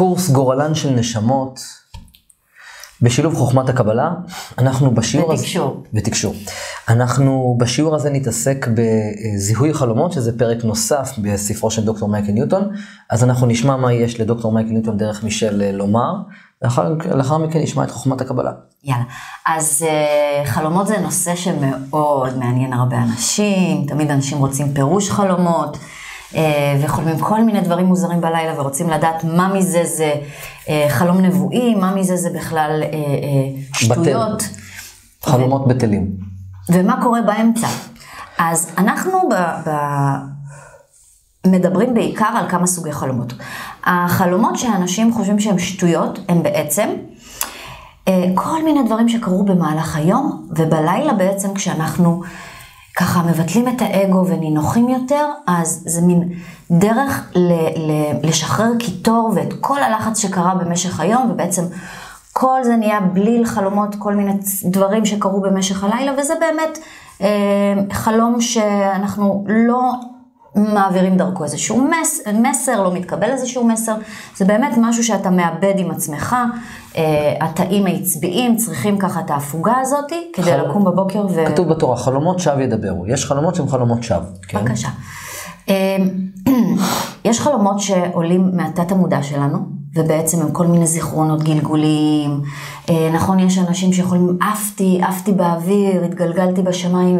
קורס גורלן של נשמות בשילוב חוכמת הקבלה. אנחנו בשיעור הזה... ותקשור. ותקשור. אנחנו בשיעור הזה נתעסק בזיהוי חלומות, שזה פרק נוסף בספרו של דוקטור מייקל ניוטון. אז אנחנו נשמע מה יש לדוקטור מייקל ניוטון דרך מישל אה, לומר, לאחר, לאחר מכן נשמע את חוכמת הקבלה. יאללה. אז uh, חלומות זה נושא שמאוד מעניין הרבה אנשים, תמיד אנשים רוצים פירוש חלומות, וחולמים כל מיני דברים מוזרים בלילה ורוצים לדעת מה מזה זה uh, חלום נבואי, מה מזה זה בכלל uh, שטויות. בטל. חלומות בטלים. ומה קורה באמצע. אז אנחנו ב, ב, מדברים בעיקר על כמה סוגי חלומות. החלומות שאנשים חושבים שהם שטויות, הם בעצם אה, כל מיני דברים שקרו במהלך היום, ובלילה בעצם כשאנחנו ככה מבטלים את האגו ונינוחים יותר, אז זה מין דרך ל, ל, לשחרר קיטור ואת כל הלחץ שקרה במשך היום, ובעצם כל זה נהיה בליל חלומות, כל מיני דברים שקרו במשך הלילה, וזה באמת אה, חלום שאנחנו לא מעבירים דרכו איזשהו מס, מסר, לא מתקבל איזשהו מסר, זה באמת משהו שאתה מאבד עם עצמך, אה, התאים העצביים צריכים ככה את ההפוגה הזאת כדי חל... לקום בבוקר ו... כתוב בתורה, חלומות שווא ידברו, יש חלומות שהן חלומות שווא. כן? בבקשה. אה, יש חלומות שעולים מהתת המודע שלנו, ובעצם הם כל מיני זיכרונות גלגוליים. אה, נכון, יש אנשים שיכולים, עפתי, עפתי באוויר, התגלגלתי בשמיים,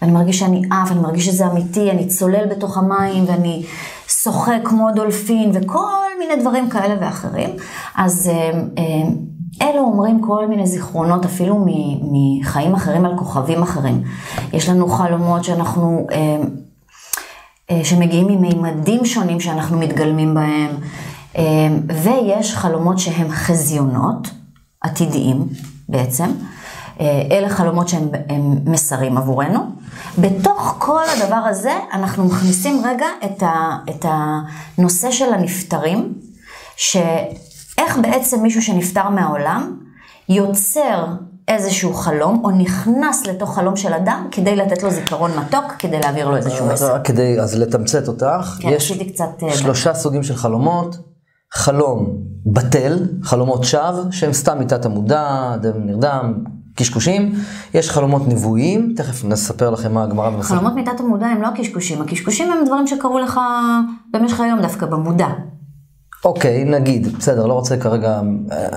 ואני מרגיש שאני עף, אני מרגיש שזה אמיתי, אני צולל בתוך המים, ואני שוחק כמו דולפין, וכל מיני דברים כאלה ואחרים. אז אה, אה, אלו אומרים כל מיני זיכרונות, אפילו מחיים אחרים על כוכבים אחרים. יש לנו חלומות שאנחנו... שמגיעים ממימדים שונים שאנחנו מתגלמים בהם. אמ, ויש חלומות שהם חזיונות, עתידיים בעצם. אה, אלה חלומות שהם מסרים עבורנו. בתוך כל הדבר הזה, אנחנו מכניסים רגע את, ה, את הנושא של הנפטרים, שאיך בעצם מישהו שנפטר מהעולם יוצר איזשהו חלום, או נכנס לתוך חלום של אדם, כדי לתת לו זיכרון מתוק, כדי להעביר לו איזשהו מסר. כדי, אז לתמצת אותך, כן, יש אה, שלושה סוגים של חלומות. חלום בטל, חלומות שווא, שהם סתם מתת המודע, דם נרדם, קשקושים. יש חלומות נבואיים, תכף נספר לכם מה הגמרא במסכת. חלומות מתת המודע הם לא הקשקושים, הקשקושים הם דברים שקרו לך במשך היום דווקא במודע. אוקיי, נגיד, בסדר, לא רוצה כרגע, אה,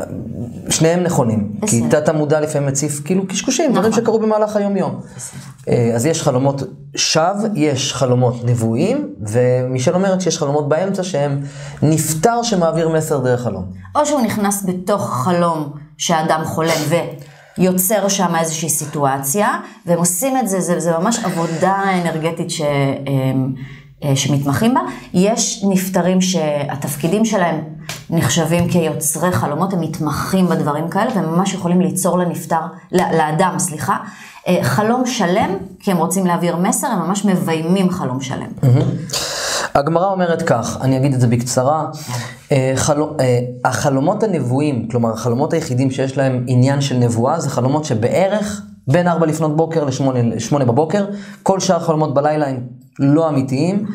שניהם נכונים. בסדר. כי תת המודע לפעמים מציף כאילו קשקושים, נכון. דברים שקרו במהלך היום-יום. אה, אז יש חלומות שווא, יש חלומות נבואיים, ומישל אומרת שיש חלומות באמצע שהם נפטר שמעביר מסר דרך חלום. או שהוא נכנס בתוך חלום שהאדם חולם ויוצר שם איזושהי סיטואציה, והם עושים את זה, זה, זה ממש עבודה אנרגטית ש... אה, שמתמחים בה. יש נפטרים שהתפקידים שלהם נחשבים כיוצרי חלומות, הם מתמחים בדברים כאלה, והם ממש יכולים ליצור לנפטר, לאדם, סליחה, אה, חלום שלם, כי הם רוצים להעביר מסר, הם ממש מביימים חלום שלם. הגמרא אומרת כך, אני אגיד את זה בקצרה, אה, חלום, החלומות הנבואים, כלומר החלומות היחידים שיש להם עניין של נבואה, זה חלומות שבערך בין 4 לפנות בוקר ל-8 בבוקר, כל שאר חלומות בלילה הם לא אמיתיים.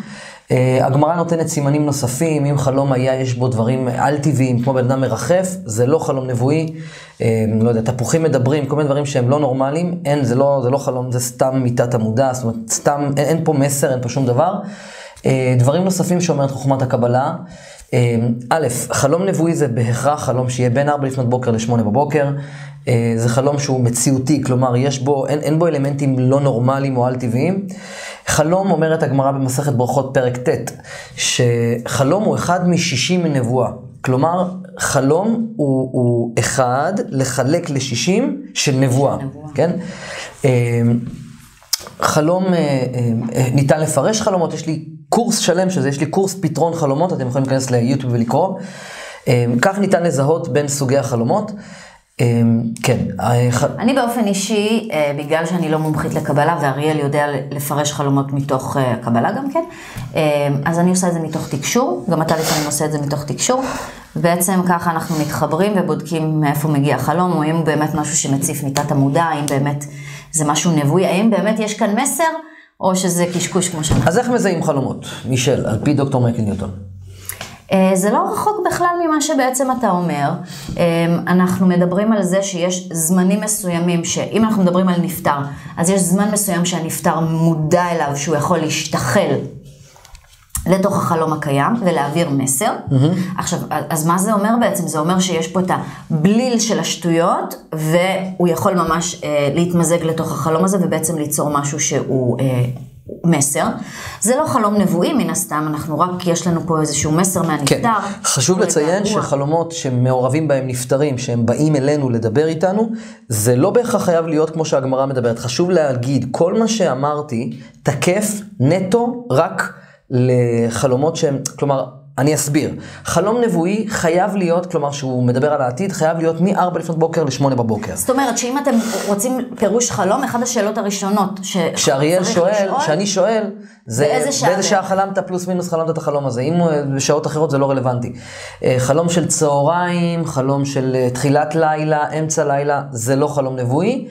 Uh, הגמרא נותנת סימנים נוספים, אם חלום היה, יש בו דברים על-טבעיים, כמו בן אדם מרחף, זה לא חלום נבואי, uh, לא יודע, תפוחים מדברים, כל מיני דברים שהם לא נורמליים, אין, זה לא, זה לא חלום, זה סתם מיטת המודע, זאת אומרת, סתם, אין, אין פה מסר, אין פה שום דבר. Uh, דברים נוספים שאומרת חוכמת הקבלה, uh, א', חלום נבואי זה בהכרח חלום שיהיה בין 4 לפנות בוקר ל-8 בבוקר, זה חלום שהוא מציאותי, כלומר, יש בו, אין, אין בו אלמנטים לא נורמליים או על-טבעיים. חלום, אומרת הגמרא במסכת ברכות פרק ט', שחלום הוא אחד משישים מנבואה. כלומר, חלום הוא, הוא אחד לחלק לשישים של נבואה, כן? אמ, חלום, אה, אה, ניתן לפרש חלומות, יש לי קורס שלם שזה, יש לי קורס פתרון חלומות, אתם יכולים להיכנס ליוטיוב ולקרוא. כך ניתן לזהות בין סוגי החלומות. אמ, כן. אני באופן אישי, אה, בגלל שאני לא מומחית לקבלה, ואריאל יודע לפרש חלומות מתוך אה, הקבלה גם כן, אמ, אז אני עושה את זה מתוך תקשור, גם אתה לפעמים עושה את זה מתוך תקשור. בעצם ככה אנחנו מתחברים ובודקים מאיפה מגיע החלום, או אם הוא באמת משהו שמציף מתת המודע, האם באמת זה משהו נבואי, האם באמת יש כאן מסר, או שזה קשקוש כמו שאנחנו. אז איך מזהים חלומות, מישל, על פי דוקטור מייקל ניוטון? אה, זה לא רחוק בכלל ממה שבעצם אתה אומר. אה, אנחנו מדברים על זה שיש זמנים מסוימים, שאם אנחנו מדברים על נפטר, אז יש זמן מסוים שהנפטר מודע אליו שהוא יכול להשתחל לתוך החלום הקיים ולהעביר מסר. Mm-hmm. עכשיו, אז מה זה אומר בעצם? זה אומר שיש פה את הבליל של השטויות, והוא יכול ממש אה, להתמזג לתוך החלום הזה ובעצם ליצור משהו שהוא... אה, מסר. זה לא חלום נבואי מן הסתם, אנחנו רק, יש לנו פה איזשהו מסר מהנפטר. כן, חשוב לציין שחלומות שמעורבים בהם נפטרים, שהם באים אלינו לדבר איתנו, זה לא בהכרח חייב להיות כמו שהגמרא מדברת. חשוב להגיד, כל מה שאמרתי תקף נטו רק לחלומות שהם, כלומר, אני אסביר. חלום נבואי חייב להיות, כלומר שהוא מדבר על העתיד, חייב להיות מ-4 לפנות בוקר ל-8 בבוקר. זאת אומרת שאם אתם רוצים פירוש חלום, אחת השאלות הראשונות ש... שאריאל שואל, שאני שואל, זה באיזה שעה, באיזה שעה חלמת פלוס מינוס חלמת את החלום הזה. אם בשעות אחרות זה לא רלוונטי. אה, חלום של צהריים, חלום של אה, תחילת לילה, אמצע לילה, זה לא חלום נבואי.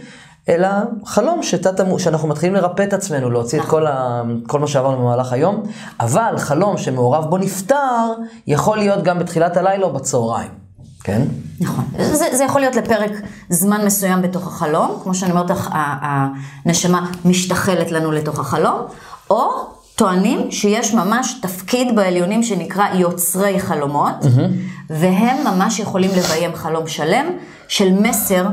אלא חלום שתת, שאנחנו מתחילים לרפא את עצמנו, להוציא את כל, ה, כל מה שעברנו במהלך היום, אבל חלום שמעורב בו נפטר, יכול להיות גם בתחילת הלילה או בצהריים, כן? נכון. זה, זה יכול להיות לפרק זמן מסוים בתוך החלום, כמו שאני אומרת לך, הנשמה משתחלת לנו לתוך החלום, או טוענים שיש ממש תפקיד בעליונים שנקרא יוצרי חלומות, mm-hmm. והם ממש יכולים לביים חלום שלם של מסר.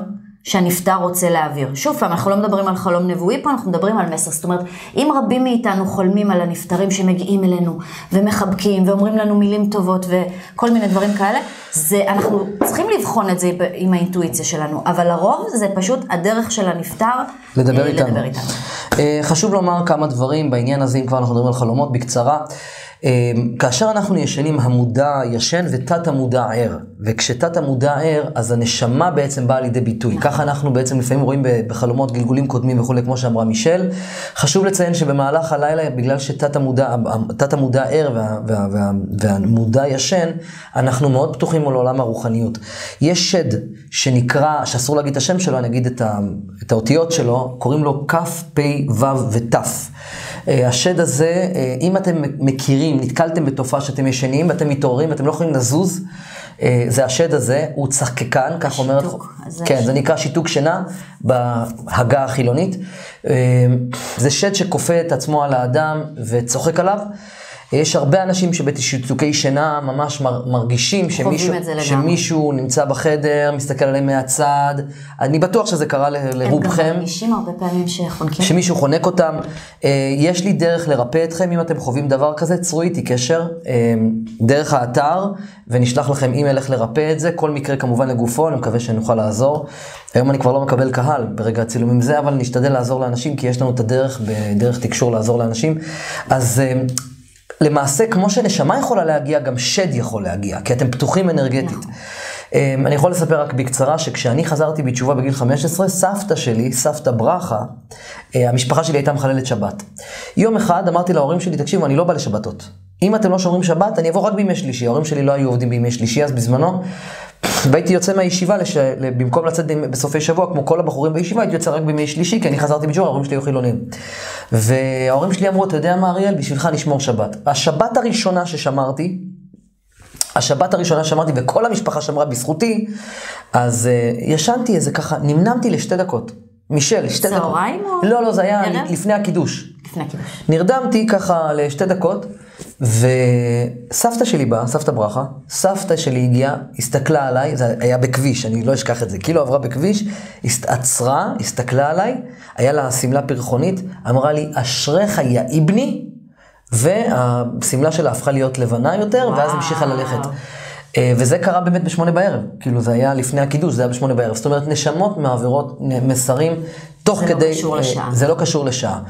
שהנפטר רוצה להעביר. שוב פעם, אנחנו לא מדברים על חלום נבואי פה, אנחנו מדברים על מסר. זאת אומרת, אם רבים מאיתנו חולמים על הנפטרים שמגיעים אלינו, ומחבקים, ואומרים לנו מילים טובות, וכל מיני דברים כאלה, זה, אנחנו צריכים לבחון את זה עם האינטואיציה שלנו, אבל לרוב זה פשוט הדרך של הנפטר לדבר איתנו. לדבר איתנו. אה, חשוב לומר כמה דברים בעניין הזה, אם כבר אנחנו מדברים על חלומות, בקצרה. אמ, כאשר אנחנו ישנים, המודע ישן ותת המודע ער. וכשתת המודע ער, אז הנשמה בעצם באה לידי ביטוי. ככה אנחנו בעצם לפעמים רואים בחלומות גלגולים קודמים וכולי, כמו שאמרה מישל. חשוב לציין שבמהלך הלילה, בגלל שתת המודע, המודע ער וה, וה, וה, והמודע ישן, אנחנו מאוד פתוחים לעולם הרוחניות. יש שד שנקרא, שאסור להגיד את השם שלו, אני אגיד את, ה, את האותיות שלו, קוראים לו כ', פ', ו' ות'. אה, השד הזה, אה, אם אתם מכירים, נתקלתם בתופעה שאתם ישנים ואתם מתעוררים ואתם לא יכולים לזוז, אה, זה השד הזה, הוא צחקקן, כך אומרת, כן, זה נקרא שיתוק שינה בהגה החילונית. זה שד שכופה את עצמו על האדם וצוחק עליו. יש הרבה אנשים שבתשוקי שינה ממש מרגישים שמישהו, שמישהו נמצא בחדר, מסתכל עליהם מהצד. אני בטוח שזה קרה לרובכם. הם גם מרגישים הרבה פעמים שחונקים. שמישהו חונק אותם. אה, יש לי דרך לרפא אתכם, אם אתם חווים דבר כזה, צרו איתי קשר אה, דרך האתר, ונשלח לכם אימייל איך לרפא את זה. כל מקרה כמובן לגופו, אני מקווה שנוכל לעזור. היום אני כבר לא מקבל קהל ברגע הצילומים זה, אבל נשתדל לעזור לאנשים, כי יש לנו את הדרך, בדרך תקשור לעזור לאנשים. אז אה, למעשה, כמו שנשמה יכולה להגיע, גם שד יכול להגיע, כי אתם פתוחים אנרגטית. נכון. אמ, אני יכול לספר רק בקצרה, שכשאני חזרתי בתשובה בגיל 15, סבתא שלי, סבתא ברכה, אה, המשפחה שלי הייתה מחללת שבת. יום אחד אמרתי להורים שלי, תקשיבו, אני לא בא לשבתות. אם אתם לא שומרים שבת, אני אבוא רק בימי שלישי. ההורים שלי לא היו עובדים בימי שלישי אז בזמנו, והייתי יוצא מהישיבה, לש... במקום לצאת בסופי שבוע, כמו כל הבחורים בישיבה, הייתי יוצא רק בימי שלישי, כי אני חזרתי בתשובה, ההורים שלי היו חילונים. וההורים שלי אמרו, אתה יודע מה אריאל, בשבילך נשמור שבת. השבת הראשונה ששמרתי, השבת הראשונה שמרתי, וכל המשפחה שמרה בזכותי, אז uh, ישנתי איזה ככה, נמנמתי לשתי דקות. מישל, שתי דקות. צהריים או? לא, לא, זה היה ערב? לפני הקידוש. לפני הקידוש. נרדמתי ככה לשתי דקות, וסבתא שלי באה, סבתא ברכה, סבתא שלי הגיעה, הסתכלה עליי, זה היה בכביש, אני לא אשכח את זה, כאילו עברה בכביש, עצרה, הסתכלה עליי, היה לה שמלה פרחונית, אמרה לי, אשריך יא איבני, והשמלה שלה הפכה להיות לבנה יותר, וואו. ואז המשיכה ללכת. אה, וזה קרה באמת בשמונה בערב, כאילו זה היה לפני הקידוש, זה היה בשמונה בערב. זאת אומרת, נשמות מעבירות מסרים תוך זה כדי... זה לא קשור אה, לשעה. זה לא קשור לשעה.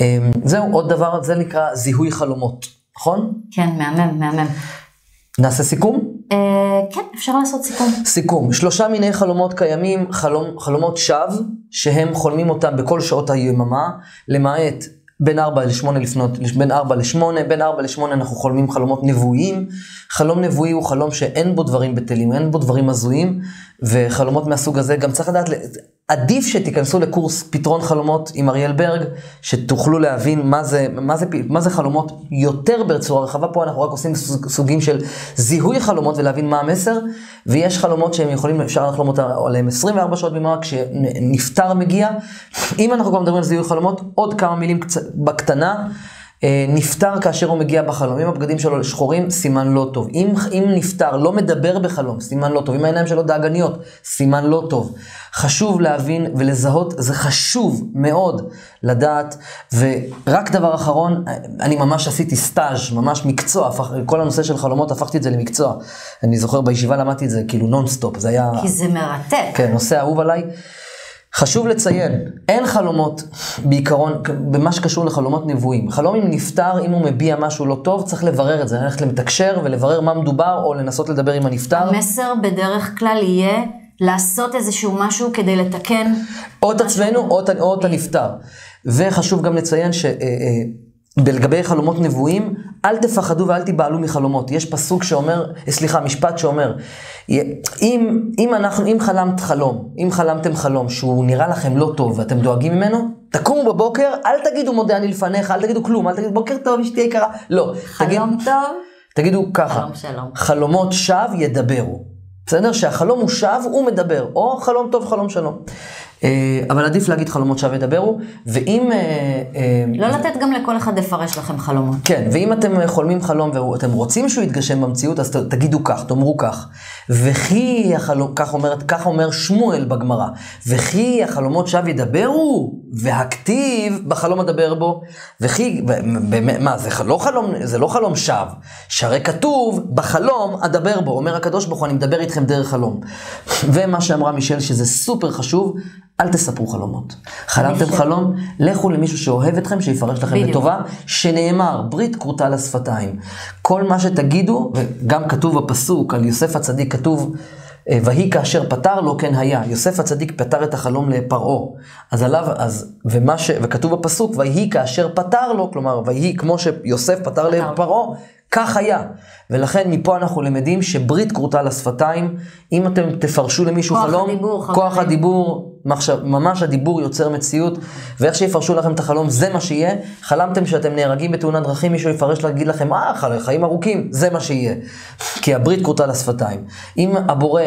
אה, זהו, עוד דבר, זה נקרא זיהוי חלומות, נכון? כן, מהמם, מהמם. נעשה סיכום? כן, אפשר לעשות סיכום. סיכום, שלושה מיני חלומות קיימים, חלום, חלומות שווא, שהם חולמים אותם בכל שעות היממה, למעט בין 4 ל-8 לפנות, בין 4 ל-8, בין 4 ל-8 אנחנו חולמים חלומות נבואיים. חלום נבואי הוא חלום שאין בו דברים בטלים, אין בו דברים הזויים, וחלומות מהסוג הזה, גם צריך לדעת, עדיף שתיכנסו לקורס פתרון חלומות עם אריאל ברג, שתוכלו להבין מה זה, מה זה, מה זה חלומות יותר בצורה רחבה. פה אנחנו רק עושים סוגים של זיהוי חלומות ולהבין מה המסר, ויש חלומות שהם יכולים, אפשר לחלום עליהם 24 שעות ביממה כשנפטר מגיע. אם אנחנו כבר מדברים על זיהוי חלומות, עוד כמה מילים קצ... בקטנה. אה, נפטר כאשר הוא מגיע בחלום. אם הבגדים שלו שחורים, סימן לא טוב. אם, אם נפטר, לא מדבר בחלום, סימן לא טוב. אם העיניים שלו דאגניות, סימן לא טוב. חשוב להבין ולזהות, זה חשוב מאוד לדעת. ורק דבר אחרון, אני ממש עשיתי סטאז', ממש מקצוע, הפך, כל הנושא של חלומות, הפכתי את זה למקצוע. אני זוכר בישיבה למדתי את זה כאילו נונסטופ, זה היה... כי זה מרתק. כן, נושא אהוב עליי. חשוב לציין, אין חלומות בעיקרון, במה שקשור לחלומות נבואים. חלום עם נפטר, אם הוא מביע משהו לא טוב, צריך לברר את זה, ללכת למתקשר ולברר מה מדובר, או לנסות לדבר עם הנפטר. המסר בדרך כלל יהיה לעשות איזשהו משהו כדי לתקן. או את עצמנו או את הנפטר. וחשוב גם לציין ש... אה, אה, לגבי חלומות נבואים, אל תפחדו ואל תיבהלו מחלומות. יש פסוק שאומר, סליחה, משפט שאומר, אם, אם, אנחנו, אם חלמת חלום, אם חלמתם חלום שהוא נראה לכם לא טוב ואתם דואגים ממנו, תקומו בבוקר, אל תגידו מודה אני לפניך, אל תגידו כלום, אל תגידו בוקר טוב, אשתי יקרה, לא. חלום תגיד, טוב. תגידו ככה, חלום שלום. חלומות שווא ידברו. בסדר? שהחלום הוא שווא, הוא מדבר, או חלום טוב, חלום שלום. אה, אבל עדיף להגיד חלומות שווא ידברו, ואם... אה, אה, לא לתת גם לכל אחד לפרש לכם חלומות. כן, ואם אתם חולמים חלום ואתם רוצים שהוא יתגשם במציאות, אז תגידו כך, תאמרו כך. וכי החלום, כך, אומרת, כך אומר שמואל בגמרא, וכי החלומות שווא ידברו, והכתיב בחלום אדבר בו, וכי, מה, זה לא חלום, זה לא חלום שווא, שהרי כתוב, בחלום אדבר בו, אומר הקדוש ברוך הוא, אני מדבר איתכם דרך חלום. ומה שאמרה מישל, שזה סופר חשוב, אל תספרו חלומות. חלמתם חלום, לכו למישהו שאוהב אתכם, שיפרש לכם בדיוק. לטובה, שנאמר, ברית כרותה לשפתיים. כל מה שתגידו, וגם כתוב בפסוק על יוסף הצדיק, כתוב, אה, ויהי כאשר פתר לו כן היה. יוסף הצדיק פתר את החלום לפרעה. אז עליו, אז, ומה ש... וכתוב בפסוק, ויהי כאשר פתר לו, כלומר, ויהי כמו שיוסף פתר לפרעה, כך היה. ולכן מפה אנחנו למדים שברית כרותה לשפתיים, אם אתם תפרשו למישהו כוח חלום, הדיבור, כוח חברים. הדיבור, מחשב, ממש הדיבור יוצר מציאות, ואיך שיפרשו לכם את החלום, זה מה שיהיה. חלמתם שאתם נהרגים בתאונת דרכים, מישהו יפרש להגיד לכם, אה, חיים ארוכים, זה מה שיהיה. כי הברית כרותה לשפתיים. אם הבורא,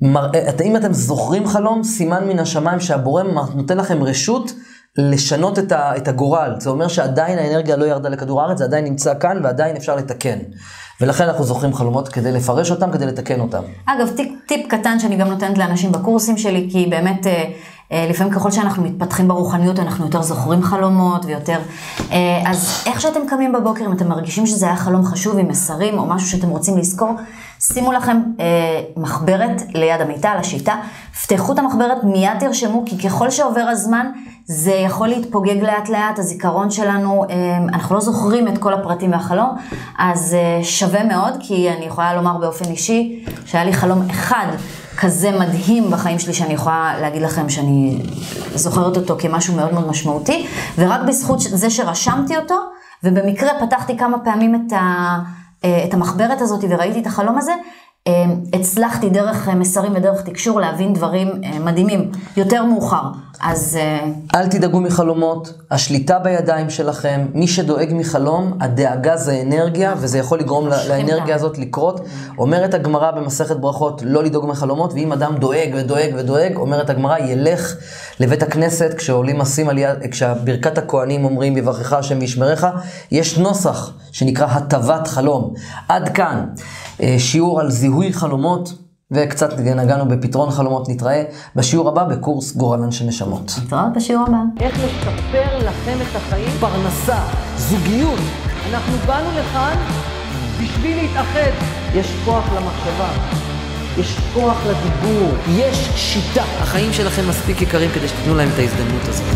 מראה, אם אתם זוכרים חלום, סימן מן השמיים שהבורא נותן לכם רשות. לשנות את, ה, את הגורל. זה אומר שעדיין האנרגיה לא ירדה לכדור הארץ, זה עדיין נמצא כאן ועדיין אפשר לתקן. ולכן אנחנו זוכרים חלומות כדי לפרש אותם, כדי לתקן אותם. אגב, טיפ, טיפ קטן שאני גם נותנת לאנשים בקורסים שלי, כי באמת, אה, אה, לפעמים ככל שאנחנו מתפתחים ברוחניות, אנחנו יותר זוכרים חלומות ויותר... אה, אז איך שאתם קמים בבוקר, אם אתם מרגישים שזה היה חלום חשוב עם מסרים או משהו שאתם רוצים לזכור, שימו לכם אה, מחברת ליד המיטה, על השיטה, פתחו את המחברת, מיד תרשמו, כי ככל שעובר הזמן, זה יכול להתפוגג לאט לאט, הזיכרון שלנו, אה, אנחנו לא זוכרים את כל הפרטים מהחלום, אז אה, שווה מאוד, כי אני יכולה לומר באופן אישי, שהיה לי חלום אחד כזה מדהים בחיים שלי, שאני יכולה להגיד לכם שאני זוכרת אותו כמשהו מאוד מאוד משמעותי, ורק בזכות זה שרשמתי אותו, ובמקרה פתחתי כמה פעמים את ה... אה, את המחברת הזאת וראיתי את החלום הזה, הצלחתי דרך אה, מסרים ודרך תקשור להבין דברים מדהימים, יותר מאוחר. אז... אל תדאגו מחלומות, השליטה בידיים שלכם. מי שדואג מחלום, הדאגה זה אנרגיה, וזה יכול לגרום לאנרגיה הזאת לקרות. אומרת הגמרא במסכת ברכות, לא לדאוג מחלומות, ואם אדם דואג ודואג ודואג, אומרת הגמרא, ילך לבית הכנסת, כשעולים עשים על יד, כשברכת הכוהנים אומרים, יברכך השם וישמרך, יש נוסח שנקרא הטבת חלום. עד כאן, אה, שיעור על זיהוי חלומות. וקצת נגענו בפתרון חלומות, נתראה בשיעור הבא בקורס גורלן של נשמות. נתראה בשיעור הבא. איך לשפר לכם את החיים? פרנסה, זוגיות. אנחנו באנו לכאן בשביל להתאחד. יש כוח למחשבה, יש כוח לדיבור, יש שיטה. החיים שלכם מספיק יקרים כדי שתיתנו להם את ההזדמנות הזאת.